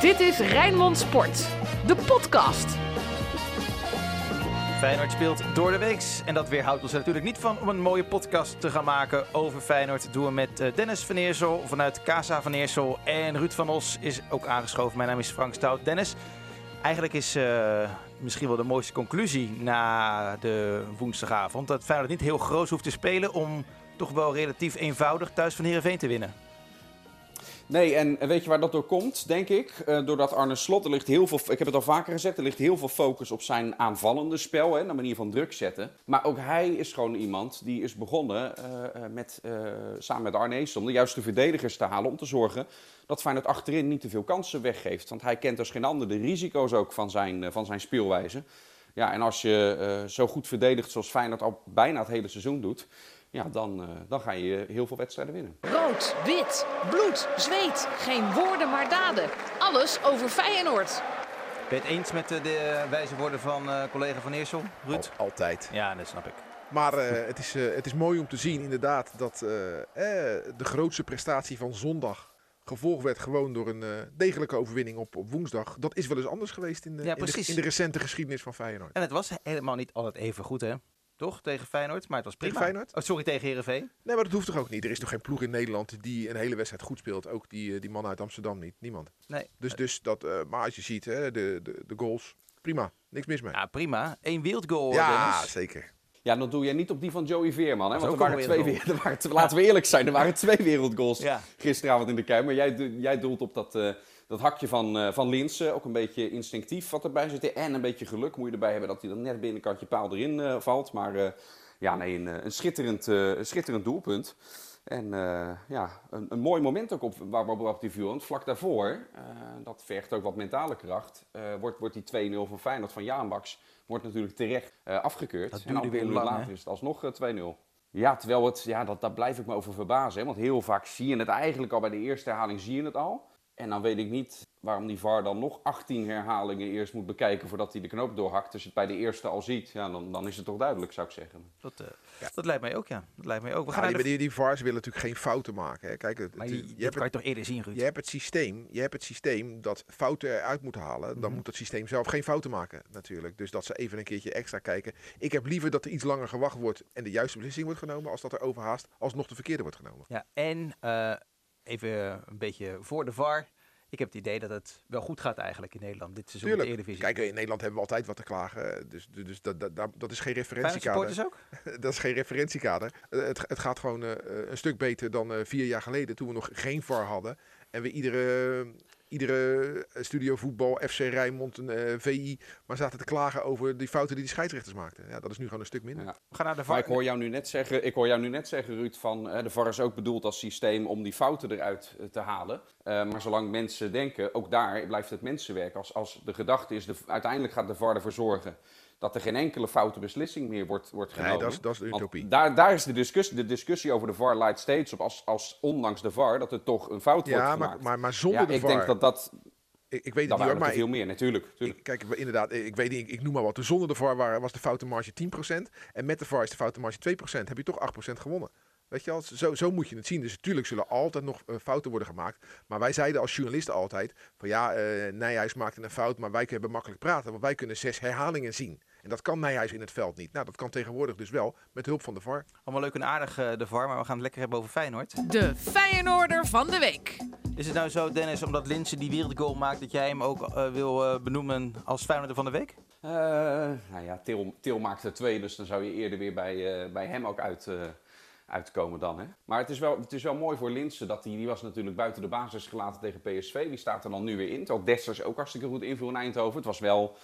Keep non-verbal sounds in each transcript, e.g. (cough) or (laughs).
Dit is Rijnmond Sport, de podcast. Feyenoord speelt door de weeks. En dat weerhoudt ons er natuurlijk niet van om een mooie podcast te gaan maken over Feyenoord. Doen we met eh, Dennis van Eersel vanuit Casa van Eersel. En Ruud van Os is ook aangeschoven. Mijn naam is Frank Stout. Dennis, eigenlijk is uh, misschien wel de mooiste conclusie na de woensdagavond... dat Feyenoord niet heel groot hoeft te spelen om toch wel relatief eenvoudig thuis van Heerenveen te winnen. Nee, en weet je waar dat door komt, denk ik? Uh, doordat Arne Slot, er ligt heel veel, ik heb het al vaker gezegd, er ligt heel veel focus op zijn aanvallende spel, hè, de manier van druk zetten. Maar ook hij is gewoon iemand die is begonnen uh, met, uh, samen met Arne om de juiste verdedigers te halen om te zorgen dat Feyenoord achterin niet te veel kansen weggeeft. Want hij kent als geen ander de risico's ook van zijn, van zijn speelwijze. Ja, en als je zo goed verdedigt zoals Feyenoord al bijna het hele seizoen doet, ja, dan, uh, dan ga je heel veel wedstrijden winnen. Rood, wit, bloed, zweet. Geen woorden maar daden. Alles over Feyenoord. Ben je het eens met de, de wijze woorden van uh, collega Van Eersel, Ruud? Al, altijd. Ja, dat snap ik. Maar uh, het, is, het is mooi om te zien inderdaad dat de grootste prestatie van zondag gevolgd werd gewoon door een degelijke overwinning op, op woensdag. Dat is wel eens anders geweest in de, ja, in de, in de recente geschiedenis van Feyenoord. En het was helemaal niet altijd even goed hè? Toch? Tegen Feyenoord. Maar het was prima. Tegen Feyenoord? Oh, sorry, tegen Herenveen. Nee, maar dat hoeft toch ook niet? Er is toch geen ploeg in Nederland die een hele wedstrijd goed speelt? Ook die, die man uit Amsterdam niet. Niemand. Nee. Dus, dus dat, uh, maar als je ziet, hè, de, de, de goals, prima. Niks mis mee. Ja, prima. Eén wildgoal. Ja, Dennis. zeker. Ja, dan doe jij niet op die van Joey Veerman. Hè? Want er waren twee weer, (laughs) er waren, laten we eerlijk zijn, er waren twee wereldgoals ja. gisteravond in de Kuip. Maar jij, jij doelt op dat, uh, dat hakje van, uh, van Linsen. Ook een beetje instinctief wat erbij zit. En een beetje geluk moet je erbij hebben dat hij dan net binnenkantje paal erin uh, valt. Maar ja, nee, een, een, schitterend, een schitterend doelpunt. En uh, ja, een, een, mooi moment ook op, waar we op die viel. Want vlak daarvoor, uh, dat vergt ook wat mentale kracht, wordt, wordt die 2-0 van Feyenoord van Jaanbaks wordt natuurlijk terecht afgekeurd. Dat en dan weer later lang, is het alsnog 2-0. Ja, terwijl het, ja, dat, daar blijf ik me over verbazen. Hè? Want heel vaak zie je het eigenlijk al bij de eerste herhaling, zie je het al. En dan weet ik niet waarom die VAR dan nog 18 herhalingen eerst moet bekijken voordat hij de knoop doorhakt. Als je het bij de eerste al ziet, ja, dan, dan is het toch duidelijk, zou ik zeggen. Dat, uh, ja. dat lijkt mij ook, ja. Dat lijkt mij ook. We gaan ja, die, die, die VAR's willen natuurlijk geen fouten maken. Hè. Kijk, het, maar je, je, je hebt kan het, je toch eerder zien, Ruud? Je hebt het systeem, je hebt het systeem dat fouten eruit moet halen. Dan mm -hmm. moet het systeem zelf geen fouten maken, natuurlijk. Dus dat ze even een keertje extra kijken. Ik heb liever dat er iets langer gewacht wordt en de juiste beslissing wordt genomen, als dat er overhaast alsnog de verkeerde wordt genomen. Ja, en uh, even een beetje voor de VAR. Ik heb het idee dat het wel goed gaat eigenlijk in Nederland dit seizoen Tuurlijk. de Eredivisie. Kijk, in Nederland hebben we altijd wat te klagen. Dus, dus dat, dat, dat, dat is geen referentiekader. ook? (laughs) dat is geen referentiekader. Het, het gaat gewoon uh, een stuk beter dan uh, vier jaar geleden toen we nog geen VAR hadden. En we iedere, iedere studio voetbal, FC Rijnmond, een uh, VI, maar zaten te klagen over die fouten die de scheidsrechters maakten. Ja, dat is nu gewoon een stuk minder. Ja. We gaan naar de VAR. Maar ik hoor jou nu net zeggen, ik hoor jou nu net zeggen Ruud, van uh, de VAR is ook bedoeld als systeem om die fouten eruit uh, te halen. maar zolang mensen denken, ook daar blijft het mensenwerk. Als, als de gedachte is, de, uiteindelijk gaat de VAR ervoor zorgen dat er geen enkele foute beslissing meer wordt, wordt genomen. Nee, dat is, dat is de utopie. Daar, daar is de discussie, de discussie over de VAR leidt steeds op als, als ondanks de VAR dat er toch een fout ja, wordt maar, gemaakt. Maar, maar zonder ja, de ik VAR... denk dat dat... Ik, ik weet dat het niet hoor, maar... veel meer, natuurlijk. Ik, kijk, inderdaad, ik weet niet, ik, ik noem maar wat. Zonder de VAR waren, was de foutenmarge 10%. En met de VAR is de foutenmarge 2%. Heb je toch 8% gewonnen. Weet je wel, zo, zo moet je het zien. Dus natuurlijk zullen altijd nog uh, fouten worden gemaakt. Maar wij zeiden als journalisten altijd: van ja, uh, Nijhuis maakte een fout, maar wij kunnen makkelijk praten. Want wij kunnen zes herhalingen zien. En dat kan Nijhuis in het veld niet. Nou, dat kan tegenwoordig dus wel met hulp van de VAR. Allemaal leuk en aardig uh, de VAR, maar we gaan het lekker hebben over Feyenoord. De Feyenoorder van de week. Is het nou zo, Dennis, omdat Linse die wereldgoal maakt, dat jij hem ook uh, wil uh, benoemen als Feyenoorder van de week? nou ja, Til, Til maakt er twee, dus dan zou je eerder weer bij, bij hem ook uit uitkomen dan. Hè? Maar het is, wel, het is wel mooi voor Linsen dat hij, die was natuurlijk buiten de basis gelaten tegen PSV. Die staat er dan nu weer in. Terwijl Dessers ook hartstikke goed invul in Eindhoven. Het was wel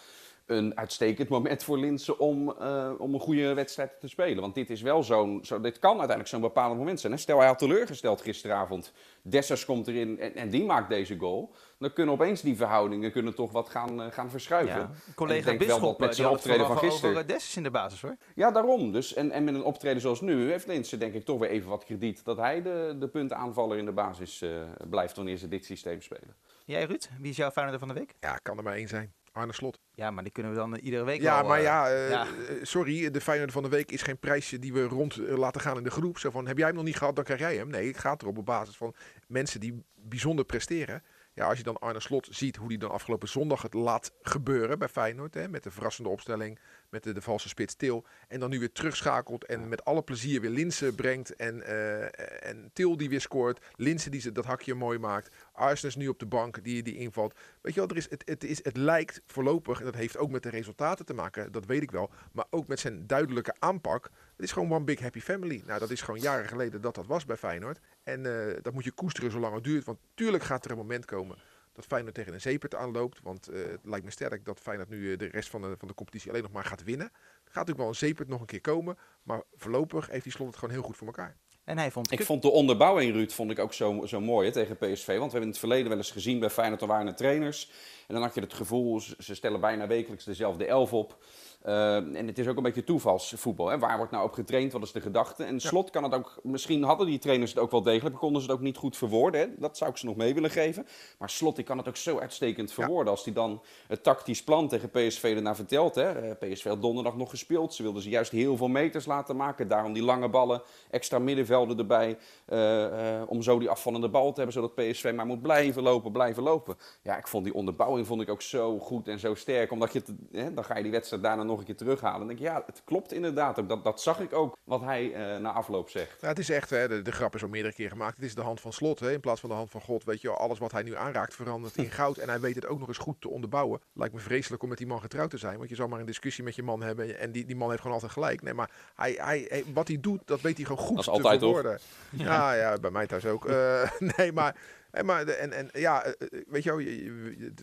een uitstekend moment voor Linsen om, uh, om een goede wedstrijd te spelen. Want dit is wel zo'n, zo, dit kan uiteindelijk zo'n bepalend moment zijn. Hè? Stel hij had teleurgesteld gisteravond. Dessers komt erin en, en die maakt deze goal. Dan kunnen opeens die verhoudingen kunnen toch wat gaan, uh, gaan verschuiven. Ja, collega ik denk wel dat met zijn optreden van gisteren. Over Dessers in de basis hoor. Ja, daarom. Dus, en, en met een optreden zoals nu heeft Linsen denk ik toch weer even wat krediet dat hij de, de puntaanvaller in de basis uh, blijft wanneer ze dit systeem spelen. Jij Ruud, wie is jouw Feyenoorder van de week? Ja, kan er maar één zijn. Arne Slot. Ja, maar die kunnen we dan iedere week Ja, al, maar uh, ja, uh, ja, sorry, de Feyenoord van de week is geen prijsje die we rond laten gaan in de groep. Zo van, heb jij hem nog niet gehad, dan krijg jij hem. Nee, het gaat erop op basis van mensen die bijzonder presteren. Ja, als je dan Arne Slot ziet hoe hij dan afgelopen zondag het laat gebeuren bij Feyenoord. Hè, met de verrassende opstelling, met de, de valse spits Til. En dan nu weer terugschakelt en met alle plezier weer Linsen brengt. En, uh, en Til die weer scoort. Linsen die ze, dat hakje mooi maakt. Arsens nu op de bank die, die invalt. Weet je wel, er is, het, het, is, het lijkt voorlopig, en dat heeft ook met de resultaten te maken, dat weet ik wel. Maar ook met zijn duidelijke aanpak. Het is gewoon one big happy family. Nou, dat is gewoon jaren geleden dat dat was bij Feyenoord. En uh, dat moet je koesteren zolang het duurt. Want tuurlijk gaat er een moment komen dat Feyenoord tegen een zeepert aanloopt. Want uh, het lijkt me sterk dat Feyenoord nu uh, de rest van de, van de competitie alleen nog maar gaat winnen. Er gaat natuurlijk wel een zeepert nog een keer komen. Maar voorlopig heeft die slot het gewoon heel goed voor elkaar. En hij vond ik vond de onderbouwing, Ruud, vond ik ook zo, zo mooi hè, tegen PSV. Want we hebben in het verleden wel eens gezien bij Feyenoord, er waren trainers. En dan had je het gevoel, ze stellen bijna wekelijks dezelfde elf op. Uh, en het is ook een beetje toevalsvoetbal. Hè? Waar wordt nou op getraind? Wat is de gedachte? En slot kan het ook. Misschien hadden die trainers het ook wel degelijk, maar konden ze het ook niet goed verwoorden. Hè? Dat zou ik ze nog mee willen geven. Maar slot die kan het ook zo uitstekend verwoorden. Als hij dan het tactisch plan tegen PSV ernaar vertelt. Hè? Eh, PSV had donderdag nog gespeeld. Ze wilden ze juist heel veel meters laten maken. Daarom die lange ballen, extra middenvelden erbij. Uh, uh, om zo die afvallende bal te hebben, zodat PSV maar moet blijven lopen, blijven lopen. Ja, ik vond die onderbouwing vond ik ook zo goed en zo sterk. Omdat je, hè, dan ga je die wedstrijd daarna nog nog een keer terughalen. Dan denk ik, ja, het klopt inderdaad ook. Dat, dat zag ik ook, wat hij uh, na afloop zegt. Ja, het is echt, hè, de, de, grap is al meerdere keer gemaakt. Het is de hand van slot, hè, in plaats van de hand van God. Weet je, alles wat hij nu aanraakt verandert in (laughs) goud. En hij weet het ook nog eens goed te onderbouwen. Lijkt me vreselijk om met die man getrouwd te zijn. Want je zal maar een discussie met je man hebben. En die, die man heeft gewoon altijd gelijk. Nee, maar hij, hij, wat hij doet, dat weet hij gewoon goed dat is te verwoorden. Ja. ja, bij mij thuis ook. Uh, (laughs) nee, maar en, maar en, en ja, eh, eh, weet je wel,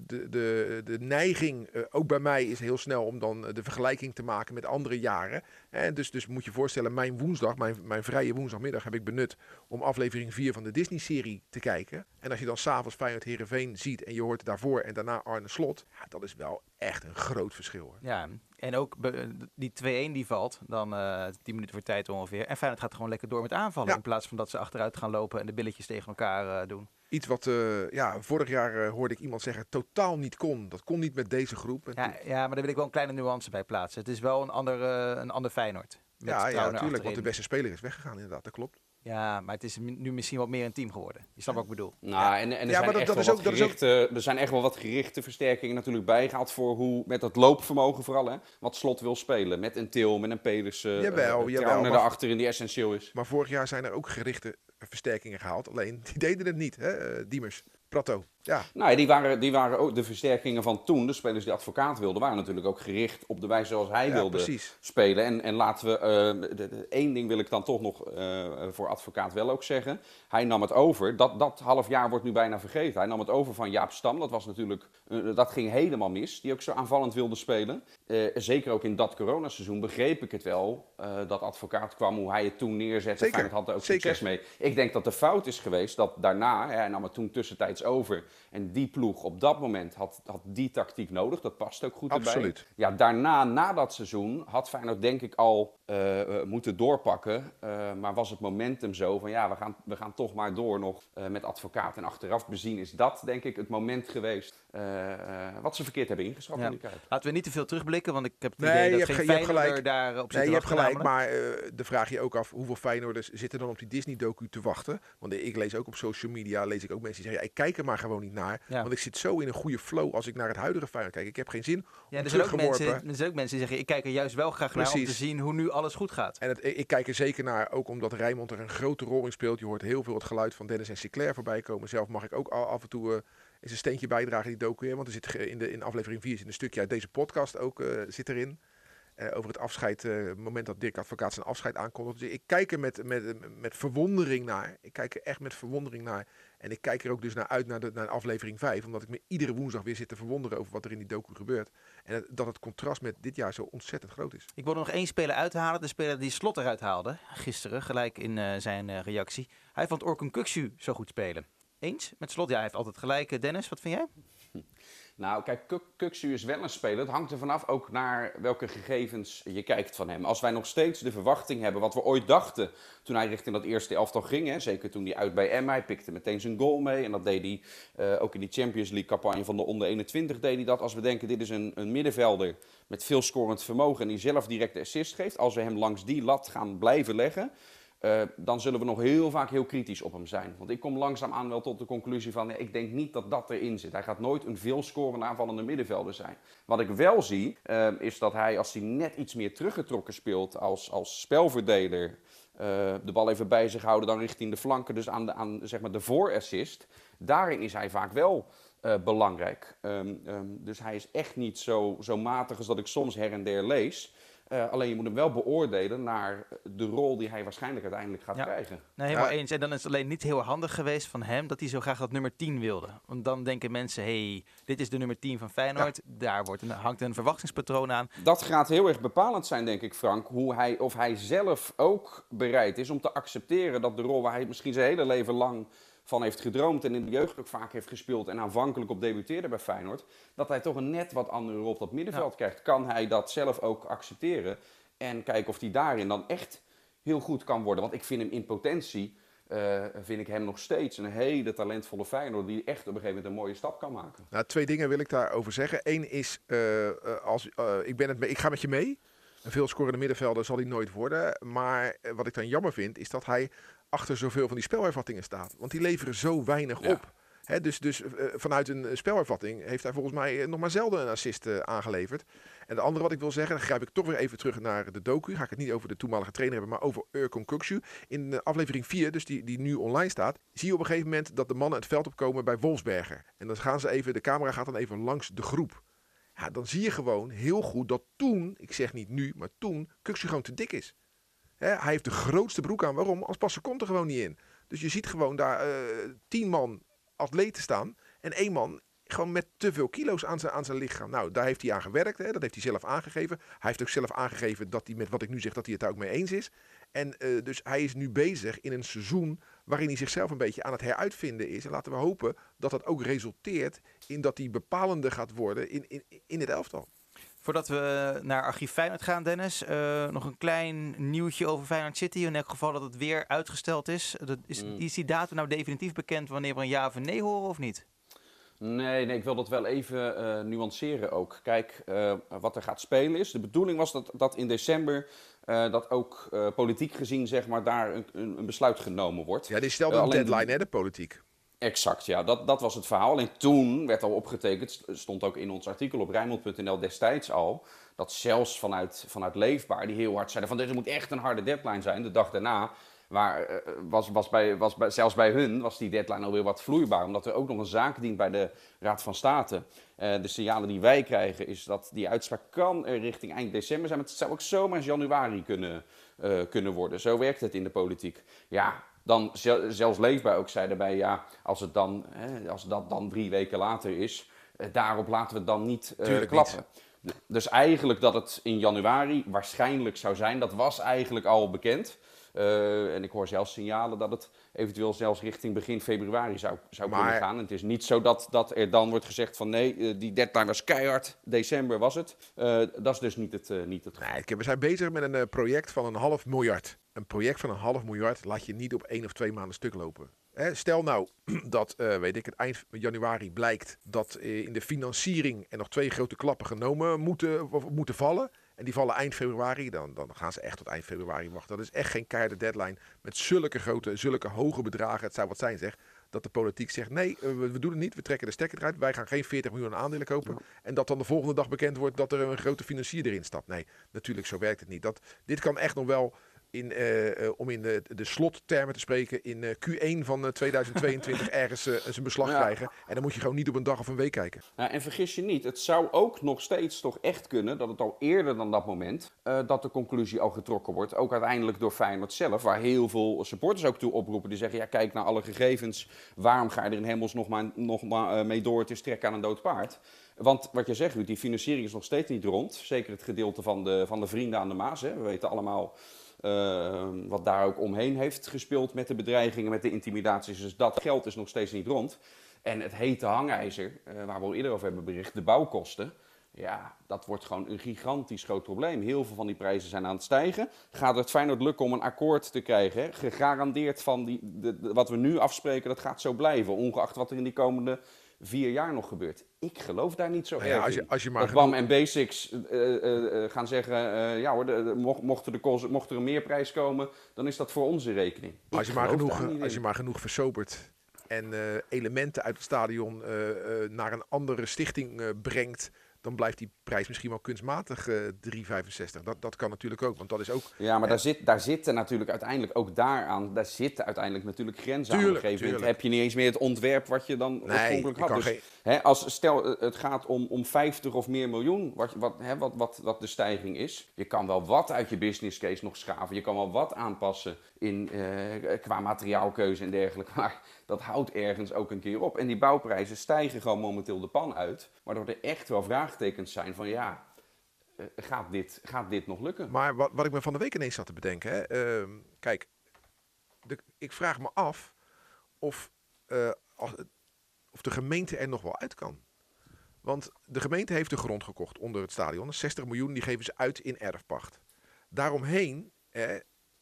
de, de, de neiging, eh, ook bij mij, is heel snel om dan de vergelijking te maken met andere jaren. En dus, dus moet je voorstellen, mijn woensdag, mijn, mijn vrije woensdagmiddag heb ik benut om aflevering 4 van de Disney-serie te kijken. En als je dan s'avonds Feyenoord Herenveen ziet en je hoort daarvoor en daarna Arne Slot, ja, dat is wel echt een groot verschil. Hoor. Ja, en ook die 2-1 die valt, dan uh, 10 minuten voor tijd ongeveer. En Feyenoord gaat gewoon lekker door met aanvallen. In plaats van dat ze achteruit gaan lopen en de billetjes tegen elkaar uh, doen. Iets wat uh, ja, vorig jaar hoorde ik iemand zeggen totaal niet kon. Dat kon niet met deze groep. Ja, ja, maar daar wil ik wel een kleine nuance bij plaatsen. Het is wel een ander, een ander Feyenoord. Ja, ja natuurlijk. Want de beste speler is weggegaan inderdaad. Dat klopt. Ja, maar het is nu misschien wat meer een team geworden. Je snapt wat ik bedoel. Nou, en, en er, ja, zijn echt dat wel is ook, gerichte, er zijn echt wel wat gerichte versterkingen natuurlijk bijgehaald voor hoe, met het loopvermogen vooral, hè, wat Slot wil spelen. Met een Til, met een Pedersen, jawel, uh, jawel, naar achterin die essentieel is. Maar vorig jaar zijn er ook gerichte versterkingen gehaald. Alleen, die deden het niet, hè, eh, Diemers. Prato. Ja. Nou, die waren, die waren ook de versterkingen van toen. De spelers die advocaat wilden, waren natuurlijk ook gericht op de wijze zoals hij wilde precies. spelen. En, en laten we, uh, de, de, één ding wil ik dan toch nog uh, voor advocaat wel ook zeggen. Hij nam het over. Dat, dat half jaar wordt nu bijna vergeten. Hij nam het over van Jaap Stam. Dat was natuurlijk, uh, dat ging helemaal mis. Die ook zo aanvallend wilde spelen. zeker ook in dat coronaseizoen begreep ik het wel. dat advocaat kwam, hoe hij het toen neerzette. Zeker. had er ook zeker. succes mee. Ik denk dat de fout is geweest dat daarna, hij nam het toen tussentijds over. En die ploeg op dat moment had, had die tactiek nodig. Dat past ook goed Absoluut. erbij. Ja, daarna, na dat seizoen, had Feyenoord denk ik al uh, moeten doorpakken. Uh, maar was het momentum zo van ja, we gaan, we gaan toch maar door nog uh, met advocaat. En achteraf bezien is dat denk ik het moment geweest wat ze verkeerd hebben ingeschat ja. in de Laten we niet te veel terugblikken, want ik heb het nee, idee dat geen Feyenoorder daar op zit Nee, je hebt gelijk, maar de vraag je ook af hoeveel Feyenoorders zitten dan op die Disney-docu te wachten. Want ik lees ook op social media, lees ik ook mensen die zeggen, ja, ik kijk er maar gewoon niet naar. Ja. Want ik zit zo in een goede flow als ik naar het huidige Feyenoord kijk. Ik heb geen zin ja, er, zijn ook mensen, er zijn ook mensen die zeggen, ik kijk er juist wel graag Precies. naar om te zien hoe nu alles goed gaat. En het, ik kijk er zeker naar, ook omdat Rijmond er een grote rol in speelt. Je hoort heel veel het geluid van Dennis en Sinclair voorbij komen. Zelf mag ik ook af en toe uh, eens een steentje bijdragen die docu. Want er zit in, de, in aflevering 4 zit een stukje uit deze podcast ook uh, zit erin. Uh, over het afscheid, het moment dat Dirk Advocaat zijn afscheid aankondigt. Dus ik kijk er met, met, met verwondering naar. Ik kijk er echt met verwondering naar. En ik kijk er ook dus naar uit naar, de, naar aflevering 5. Omdat ik me iedere woensdag weer zit te verwonderen over wat er in die docu gebeurt. En dat het contrast met dit jaar zo ontzettend groot is. Ik wil nog één speler uithalen. De speler die Slot eruit haalde gisteren, gelijk in uh, zijn uh, reactie. Hij vond Orkun Kuksu zo goed spelen. Eens met Slot? Ja, hij heeft altijd gelijk. Dennis, wat vind jij? (laughs) Nou, kijk, Kuksu is wel een speler. Het hangt er vanaf ook naar welke gegevens je kijkt van hem. Als wij nog steeds de verwachting hebben, wat we ooit dachten toen hij richting dat eerste elftal ging. Hè, zeker toen hij uit bij Emma, hij pikte meteen zijn goal mee. En dat deed hij uh, ook in die Champions League campagne van de onder 21 deed hij dat. Als we denken, dit is een, een middenvelder met veel scorend vermogen en die zelf direct de assist geeft. Als we hem langs die lat gaan blijven leggen uh, dan zullen we nog heel vaak heel kritisch op hem zijn. Want ik kom langzaamaan wel tot de conclusie van, ik denk niet dat dat erin zit. Hij gaat nooit een veelscorende aanvallende middenvelder zijn. Wat ik wel zie, uh, is dat hij, als hij net iets meer teruggetrokken speelt als, als spelverdeler, uh, de bal even bij zich houden, dan richting de flanken, dus aan de, aan, zeg maar de voorassist, daarin is hij vaak wel belangrijk. Um, um, dus hij is echt niet zo, zo matig als dat ik soms her en der lees. Uh, alleen je moet hem wel beoordelen naar de rol die hij waarschijnlijk uiteindelijk gaat krijgen. Nee, helemaal eens. En dan is het alleen niet heel handig geweest van hem dat hij zo graag dat nummer 10 wilde. Want dan denken mensen, hey, dit is de nummer 10 van Feyenoord. Daar wordt een, hangt een verwachtingspatroon aan. Dat gaat heel erg bepalend zijn, denk ik, Frank. Hoe hij, of hij zelf ook bereid is om te accepteren dat de rol waar hij misschien zijn hele leven lang van heeft gedroomd en in de jeugd ook vaak heeft gespeeld en aanvankelijk op debuteerde bij Feyenoord, dat hij toch een net wat andere rol op dat middenveld krijgt. Kan hij dat zelf ook accepteren en kijken of hij daarin dan echt heel goed kan worden? Want ik vind hem in potentie, uh, vind ik hem nog steeds een hele talentvolle Feyenoord die echt op een gegeven moment een mooie stap kan maken. Nou, twee dingen wil ik daarover zeggen. Eén is, uh, als, uh, ik, ben het mee, ik ga met je mee. Een veelscorende middenvelder zal hij nooit worden. Maar wat ik dan jammer vind, is dat hij achter zoveel van die spelervattingen staat. Want die leveren zo weinig op. dus dus uh, vanuit een spelervatting heeft hij volgens mij nog maar zelden een assist uh, aangeleverd. En de andere wat ik wil zeggen, dan grijp ik toch weer even terug naar de docu. Ga ik het niet over de toenmalige trainer hebben, maar over Urkon Kuksu. In aflevering 4, dus die, die nu online staat, zie je op een gegeven moment dat de mannen het veld opkomen bij Wolfsberger. En dan gaan ze even, de camera gaat dan even langs de groep. Dan zie je gewoon heel goed dat toen, ik zeg niet nu, maar toen, Kuksu gewoon te dik is hij heeft de grootste broek aan. Waarom? Als passen komt er gewoon niet in. Dus je ziet gewoon daar uh, tien man atleten staan. En één man gewoon met te veel kilo's aan zijn, aan zijn lichaam. Nou, daar heeft hij aan gewerkt. Hè? Dat heeft hij zelf aangegeven. Hij heeft ook zelf aangegeven dat hij met wat ik nu zeg, dat hij het daar ook mee eens is. En uh, dus hij is nu bezig in een seizoen waarin hij zichzelf een beetje aan het heruitvinden is. En laten we hopen dat dat ook resulteert in dat hij bepalende gaat worden in, in, in het elftal. Voordat we naar archief Feyenoord gaan, Dennis, uh, nog een klein nieuwtje over Feyenoord City. In elk geval dat het weer uitgesteld is. Dat is, mm. is die datum nou definitief bekend wanneer we een ja of een nee horen of niet? Nee, nee, ik wil dat wel even uh, nuanceren ook. Kijk, uh, wat er gaat spelen is. De bedoeling was dat, dat in december uh, dat ook politiek gezien zeg maar, daar een, een, besluit genomen wordt. Ja, die stelde een deadline, hè, de politiek. Exact, ja. Dat, dat was het verhaal. Alleen toen werd al opgetekend, stond ook in ons artikel op Rijnmond.nl destijds al, dat zelfs vanuit, vanuit Leefbaar, die heel hard zeiden van dit moet echt een harde deadline zijn, de dag daarna, waar, uh, was, was, bij, was bij, zelfs bij hun was die deadline alweer wat vloeibaar, omdat er ook nog een zaak dient bij de Raad van State. Uh, de signalen die wij krijgen is dat die uitspraak kan er richting eind december zijn, maar het zou ook zomaar in januari kunnen, uh, kunnen worden. Zo werkt het in de politiek. Ja, dan zelfs leefbaar ook zeiden bij ja, als, het dan, hè, als dat dan drie weken later is, eh, daarop laten we het dan niet klappen. Niet. Dus eigenlijk dat het in januari waarschijnlijk zou zijn, dat was eigenlijk al bekend. Uh, en ik hoor zelfs signalen dat het eventueel zelfs richting begin februari zou, zou maar... kunnen gaan. En het is niet zo dat, dat er dan wordt gezegd van nee, die deadline was keihard, december was het. Uh, dat is dus niet het, niet het geval. Nee, we zijn bezig met een project van een half miljard een project van een half miljard laat je niet op één of twee maanden stuk lopen. stel nou (clears throat) dat, uh, weet ik het, eind januari blijkt dat uh, in de financiering er nog twee grote klappen genomen moeten, moeten vallen. En die vallen eind februari, dan, dan gaan ze echt tot eind februari wachten. Dat is echt geen keiharde deadline met zulke grote, zulke hoge bedragen. Het zou wat zijn zeg. Dat de politiek zegt, nee, we, we, doen het niet. We trekken de stekker eruit. Wij gaan geen 40 miljoen aandelen kopen. En dat dan de volgende dag bekend wordt dat er een grote financier erin stapt. Nee, natuurlijk, zo werkt het niet. Dat, dit kan echt nog wel in, uh, om in de, de slottermen te spreken, in uh, Q1 van 2022 (laughs) ergens zijn beslag ja. krijgen. En dan moet je gewoon niet op een dag of een week kijken. En vergis je niet, het zou ook nog steeds toch echt kunnen dat het al eerder dan dat moment, dat de conclusie al getrokken wordt. Ook uiteindelijk door Feyenoord zelf, waar heel veel supporters ook toe oproepen. Die zeggen, ja kijk naar alle gegevens, waarom ga je er in hemels nog maar, nog maar mee door? Het is trekken aan een dood paard. Want wat je zegt, die financiering is nog steeds niet rond. Zeker het gedeelte van de, van de vrienden aan de Maas. Hè. We weten allemaal uh, wat daar ook omheen heeft gespeeld met de bedreigingen, met de intimidaties. Dus dat geld is nog steeds niet rond. En het hete hangijzer, uh, waar we al eerder over hebben bericht, de bouwkosten. Ja, dat wordt gewoon een gigantisch groot probleem. Heel veel van die prijzen zijn aan het stijgen. Gaat het Feyenoord lukken om een akkoord te krijgen? Gegarandeerd van die, de, wat we nu afspreken, dat gaat zo blijven. Ongeacht wat er in die komende vier jaar nog gebeurt. Ik geloof daar niet zo nou erg als je, als je maar dat BAM en Basics uh, gaan zeggen, ja hoor, de, mocht, er de, mocht er een meerprijs komen, dan is dat voor onze rekening. Als je, maar genoeg, als je maar genoeg versobert en elementen uit het stadion naar een andere stichting brengt dan blijft die prijs misschien wel kunstmatig uh, eh, 3,65. Dat, dat kan natuurlijk ook, want dat is ook... Ja, maar daar, zit, daar zitten natuurlijk uiteindelijk ook daaraan, daar zitten uiteindelijk natuurlijk grenzen tuurlijk, aan. Op heb je niet eens meer het ontwerp wat je dan nee, oorspronkelijk had. Dus, hè, als, stel, eh, het gaat om, om 50 of meer miljoen, wat, wat, hè, wat, wat, wat de stijging is. Je kan wel wat uit je business case nog schaven. Je kan wel wat aanpassen in, uh, qua materiaalkeuze en dergelijke. (laughs) Maar dat houdt ergens ook een keer op. En die bouwprijzen stijgen gewoon momenteel de pan uit. Waardoor er echt wel vraagtekens zijn van ja, eh, gaat, dit, gaat dit nog lukken? Maar wat, wat ik me van de week ineens zat te bedenken. Hè, ehm, kijk, de, ik vraag me af of, als, of de gemeente er nog wel uit kan. Want de gemeente heeft de grond gekocht onder het stadion. 60 miljoen die geven ze uit in erfpacht. Daaromheen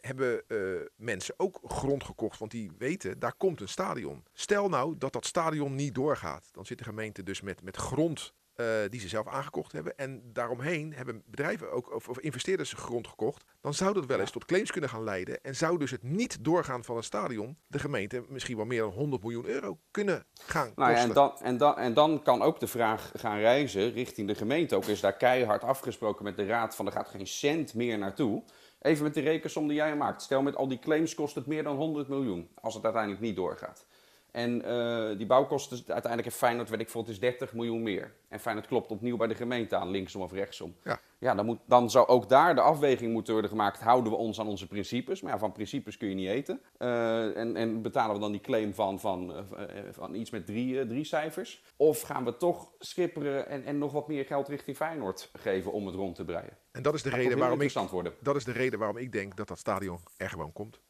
hebben uh, mensen ook grond gekocht, want die weten, daar komt een stadion. Stel nou dat dat stadion niet doorgaat. Dan zit de gemeente dus met, met grond uh, die ze zelf aangekocht hebben. En daaromheen hebben bedrijven ook, of, of investeerders grond gekocht. Dan zou dat wel eens tot claims kunnen gaan leiden. En zou dus het niet doorgaan van een stadion de gemeente misschien wel meer dan 100 miljoen euro kunnen gaan nou ja, en, dan, en, dan, en dan kan ook de vraag gaan reizen richting de gemeente. Ook is daar keihard afgesproken met de raad van er gaat geen cent meer naartoe. Even met de rekensom die jij maakt. Stel met al die claims kost het meer dan 100 miljoen. Als het uiteindelijk niet doorgaat. En uh, die bouwkosten, uiteindelijk heeft Feyenoord, weet ik veel, het is 30 miljoen meer. En Feyenoord klopt opnieuw bij de gemeente aan, linksom of rechtsom. Ja, ja dan, moet, dan zou ook daar de afweging moeten worden gemaakt, houden we ons aan onze principes? Maar ja, van principes kun je niet eten. Uh, en, en, betalen we dan die claim van, van, uh, van iets met drie, drie cijfers? Of gaan we toch schipperen en, en nog wat meer geld richting Feyenoord geven om het rond te breien? En dat is de, reden waarom, ik, worden. dat is de reden waarom ik denk dat dat stadion er gewoon komt.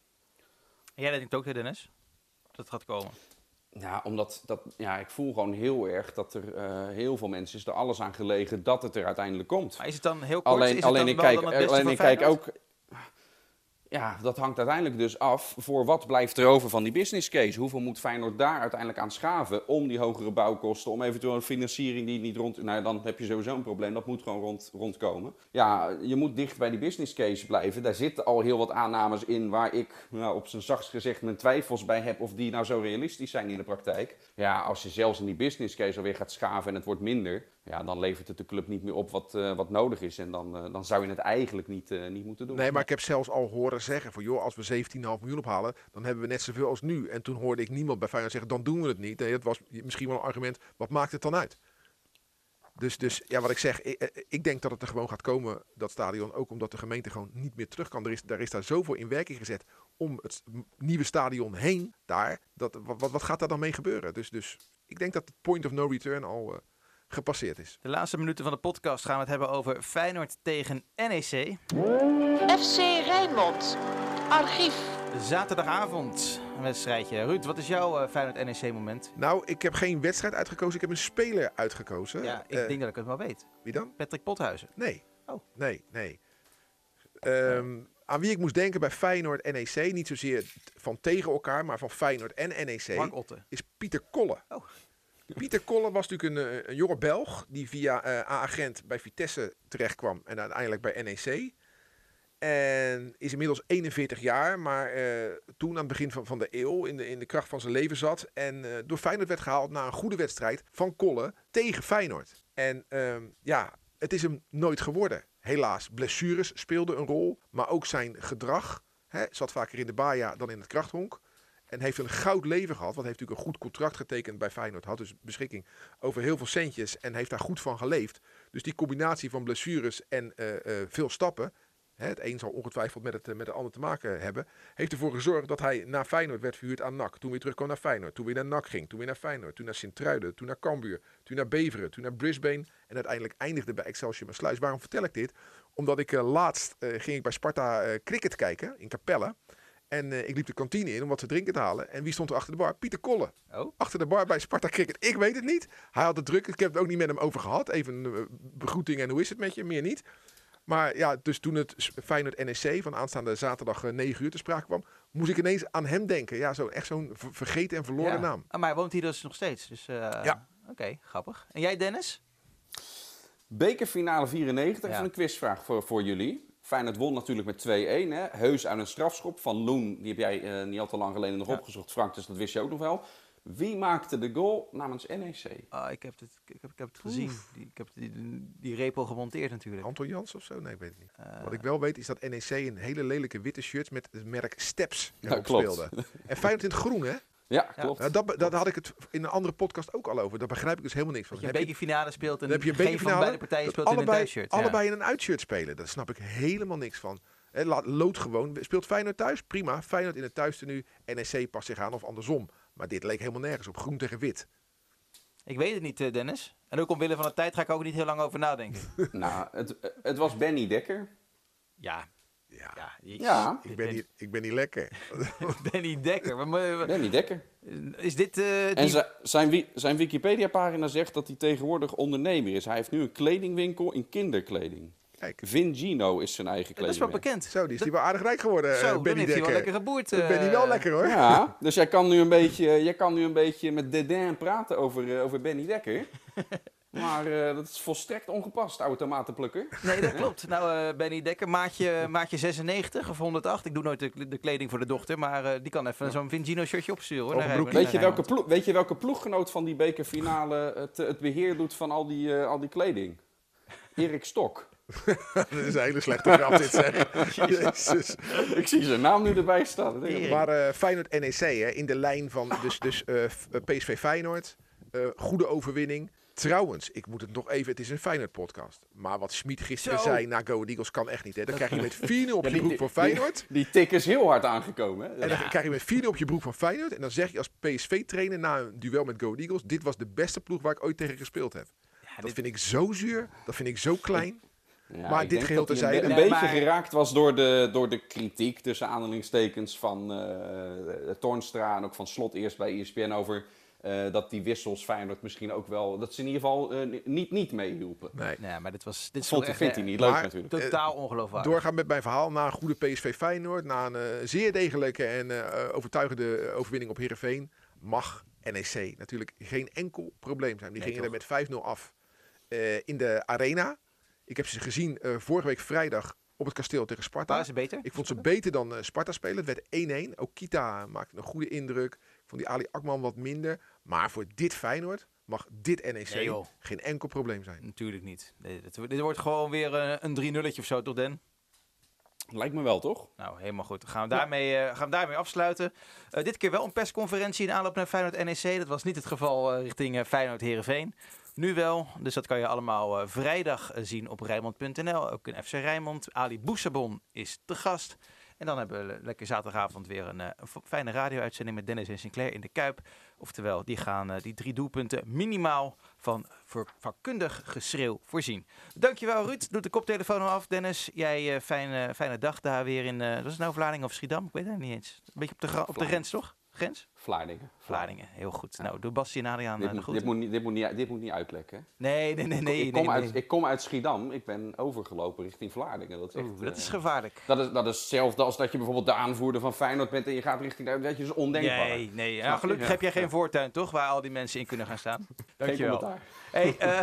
En jij denkt ook, Dennis? dat gaat komen? Ja, omdat dat, ja, ik voel gewoon heel erg dat er uh, heel veel mensen is er alles aan gelegen dat het er uiteindelijk komt. Maar is het dan heel kort? Alleen, is alleen ik kijk, alleen ik kijk ook ja, dat hangt uiteindelijk dus af voor wat blijft er over van die business case. Hoeveel moet Feyenoord daar uiteindelijk aan schaven om die hogere bouwkosten, om eventueel een financiering die niet rond... Nou, dan heb je sowieso een probleem, dat moet gewoon rond, rondkomen. Ja, je moet dicht bij die business case blijven. Daar zitten al heel wat aannames in waar ik nou, op zijn zachtst gezegd mijn twijfels bij heb of die nou zo realistisch zijn in de praktijk. Ja, als je zelfs in die business case alweer gaat schaven en het wordt minder, ja, dan levert het de club niet meer op wat, uh, wat nodig is. En dan, uh, dan zou je het eigenlijk niet, uh, niet moeten doen. Nee, maar ik heb zelfs al horen zeggen van joh, als we 17,5 miljoen ophalen, dan hebben we net zoveel als nu. En toen hoorde ik niemand bij Feyenoord zeggen, dan doen we het niet. Nee, dat was misschien wel een argument, wat maakt het dan uit? Dus, dus ja, wat ik zeg, ik, ik, denk dat het er gewoon gaat komen, dat stadion. Ook omdat de gemeente gewoon niet meer terug kan. Er is, daar is daar zoveel in werking gezet om het nieuwe stadion heen. Daar, dat, wat, wat gaat daar dan mee gebeuren? Dus, dus ik denk dat het point of no return al gepasseerd is. De laatste minuten van de podcast gaan we het hebben over Feyenoord tegen NEC. FC Rijnmond, archief. Zaterdagavond, een wedstrijdje. Ruud, wat is jouw uh, Feyenoord-NEC-moment? Nou, ik heb geen wedstrijd uitgekozen, ik heb een speler uitgekozen. Ja, ik uh, denk dat ik het wel weet. Wie dan? Patrick Pothuizen. Nee. Oh. Nee, nee. Um, aan wie ik moest denken bij Feyenoord NEC, niet zozeer van tegen elkaar, maar van Feyenoord en NEC, is Pieter Kolle. Oh. Pieter Kolle was natuurlijk een, eh, een jonge Belg die via uh, agent bij Vitesse terechtkwam en uiteindelijk bij NEC. En is inmiddels 41 jaar, maar uh, toen aan het begin van, van de eeuw in de, in de kracht van zijn leven zat. En door Feyenoord werd gehaald na een goede wedstrijd van Kolle tegen Feyenoord. En uh, ja, het is hem nooit geworden. Helaas, blessures speelden een rol, maar ook zijn gedrag. Hè, zat vaker in de baia dan in het krachthonk. En heeft een goud leven gehad. Want heeft natuurlijk een goed contract getekend bij Feyenoord. Had dus beschikking over heel veel centjes. En heeft daar goed van geleefd. Dus die combinatie van blessures en uh, uh, veel stappen. Hè, het een zal ongetwijfeld met het, met het ander te maken hebben. Heeft ervoor gezorgd dat hij naar Feyenoord werd verhuurd aan NAC. Toen weer terugkwam naar Feyenoord. Toen weer naar NAC ging. Toen weer naar Feyenoord. Toen naar Sint-Truiden. Toen naar Cambuur. Toen naar Beveren. Toen naar Brisbane. En uiteindelijk eindigde bij Excelsior Sluis. Waarom vertel ik dit? Omdat ik laatst ging ik bij Sparta cricket kijken in Capelle. En uh, ik liep de kantine in om wat te drinken te halen. En wie stond er achter de bar? Pieter Kolle. Oh. Achter de bar bij Sparta Cricket. Ik weet het niet. Hij had het druk. Ik heb het ook niet met hem over gehad. Even een uh, begroeting en hoe is het met je? Meer niet. Maar ja, dus toen het Feyenoord NEC van aanstaande zaterdag uh, eh, 9 uur te sprake kwam, moest ik ineens aan hem denken. Ja, zo, echt zo'n vergeten en verloren naam. Ah, maar hij woont hier dus nog steeds. Dus, ja. Oké, grappig. En jij Dennis? Bekerfinale 94, even een quizvraag voor, voor jullie. Feyenoord won natuurlijk met 2-1. Heus aan een strafschop van Loen. Die heb jij uh, niet al te lang geleden nog opgezocht, Frank. Dus dat wist je ook nog wel. Wie maakte de goal namens NEC? Ah, ik, heb het, ik, heb, ik heb het gezien. Die, ik heb die, die repel gemonteerd natuurlijk. Anton Jans of zo? Nee, ik weet het niet. Uh, Wat ik wel weet is dat NEC een hele lelijke witte shirt met het merk Steps ja, speelde. En Feyenoord in het groen, hè? Ja, klopt. Nou, dat, dat had ik het in een andere podcast ook al over. Daar begrijp ik dus helemaal niks van. Dat je een bekerfinale speelt en heb je een van beide partijen speelt allebei, in een thuisshirt. Allebei in een uitshirt spelen. Daar snap ik helemaal niks van. Lood gewoon. Speelt Feyenoord thuis? Prima. Feyenoord in het thuistenu. NEC past zich aan of andersom. Maar dit leek helemaal nergens op. Groen tegen wit. Ik weet het niet, eh, Dennis. En ook omwille van de tijd ga ik ook niet heel lang over nadenken. (laughs) nou, het, het was Benny Dekker. Ja, ja, ja, ja. Ik, ben niet, ik ben niet lekker. (laughs) Benny Dekker. Benny Dekker. Is dit... Uh, en zijn, zijn Wikipedia-pagina zegt dat hij tegenwoordig ondernemer is. Hij heeft nu een kledingwinkel in kinderkleding. Kijk. Vingino is zijn eigen kleding. Dat is wel bekend. Zo, die is die wel aardig rijk geworden, Zo, uh, Benny Dekker. wel lekker geboerd. Uh... Ben wel lekker, hoor. Ja, (laughs) dus jij kan nu een beetje, jij kan nu een beetje met Dedin praten over, over Benny Dekker. (laughs) Maar uh, dat is volstrekt ongepast, automatenplukker. Nee, dat klopt. Nou, uh, Benny Dekker, maatje, maatje 96 of 108. Ik doe nooit de, de kleding voor de dochter, maar uh, die kan even ja. zo'n Vingino shirtje opsturen. Hoor. weet, je welke ploeg, weet je welke ploeggenoot van die bekerfinale het, het beheer doet van al die, al die kleding? Erik Stok. (laughs) dat is een hele slechte grap dit zeg. (laughs) Jezus. Ik zie zijn naam nu erbij staan. Maar uh, Feyenoord NEC hè, in de lijn van dus, dus uh, PSV Feyenoord. Uh, goede overwinning. Trouwens, ik moet het nog even, het is een Feyenoord podcast. Maar wat Schmid gisteren zei na Go Eagles kan echt niet. Hè. Dan krijg je met (laughs) 4-0 op je broek van Feyenoord. Die, tik is heel hard aangekomen. Hè? En dan krijg je met 4-0 op je broek van Feyenoord. En dan zeg je als PSV-trainer na een duel met Go Eagles... dit was de beste ploeg waar ik ooit tegen gespeeld heb. dat vind ik zo zuur. Dat vind ik zo klein. Ja, maar dit geheel te zijn. Een, een beetje geraakt was door de, door de kritiek tussen aanhalingstekens van uh, Toornstra en ook van Slot eerst bij ESPN over uh, dat die wissels Feyenoord misschien ook wel, dat ze in ieder geval uh, niet, niet meehielpen. Nee. nee, maar dit was... Dit Vond, vindt hij niet leuk natuurlijk. Totaal ongeloofwaardig. Doorgaan met mijn verhaal, na een goede PSV Feyenoord, na een uh, zeer degelijke en overtuigende overwinning op Heerenveen, mag NEC natuurlijk geen enkel probleem zijn. Die nee, gingen toch? er met 5-0 af in de arena. Ik heb ze gezien vorige week vrijdag op het kasteel tegen Sparta. Waren ze beter? Ik vond ze beter dan Sparta spelen. Het werd 1-1. Ook Kita maakte een goede indruk. Vond die Ali Akman wat minder. Maar voor dit Feyenoord mag dit NEC geen enkel probleem zijn. Natuurlijk niet. dit, dit, wordt gewoon weer uh, een 3 nulletje of zo, toch Den? Lijkt me wel, toch? Nou, helemaal goed. Dan gaan we daarmee, uh, gaan we daarmee afsluiten. Uh, dit keer wel een persconferentie in aanloop naar Feyenoord NEC. Dat was niet het geval richting Feyenoord Herenveen. Nu wel, dus dat kan je allemaal vrijdag zien op Rijnmond.nl. Ook in FC Rijnmond. Ali Boussabon is te gast. En dan hebben we lekker zaterdagavond weer een, een fijne radio-uitzending met Dennis en Sinclair in de Kuip. Oftewel, die gaan uh, die drie doelpunten minimaal van vakkundig geschreeuw voorzien. Dankjewel Ruud. Doet de koptelefoon af. Dennis, jij uh, fijne, fijne dag daar weer in, was het nou Vlaardingen of Schiedam? Ik weet het niet eens. Een beetje op de, op de grens toch? Grens? Vlaardingen. Vlaardingen, heel goed. Nou, doe Bassie en Adriaan dit, goed. Dit moet, niet, dit, moet niet, dit moet niet uitlekken. Nee, nee, nee. nee, ik, kom uit, ik kom uit Schiedam. Ik ben overgelopen richting Vlaardingen. Dat is, echt, Oeh, dat is gevaarlijk. Dat is, dat is hetzelfde als dat je bijvoorbeeld de aanvoerder van Feyenoord bent en je gaat richting daar. Dat is ondenkbaar. Nee, nee. Ja, gelukkig heb jij geen voortuin, toch? Waar al die mensen in kunnen gaan staan. (laughs) Dankjewel. Hey, (laughs) uh,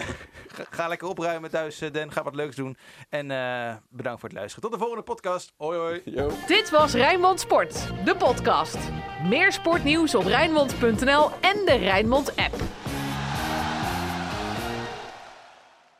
ga lekker opruimen thuis, Den. Ga wat leuks doen. En uh, bedankt voor het luisteren. Tot de volgende podcast. Hoi, hoi. Yo. Dit was Rijnmond Sport, de podcast. Meer sportnieuws op Rijnmond.nl en de Rijnmond app.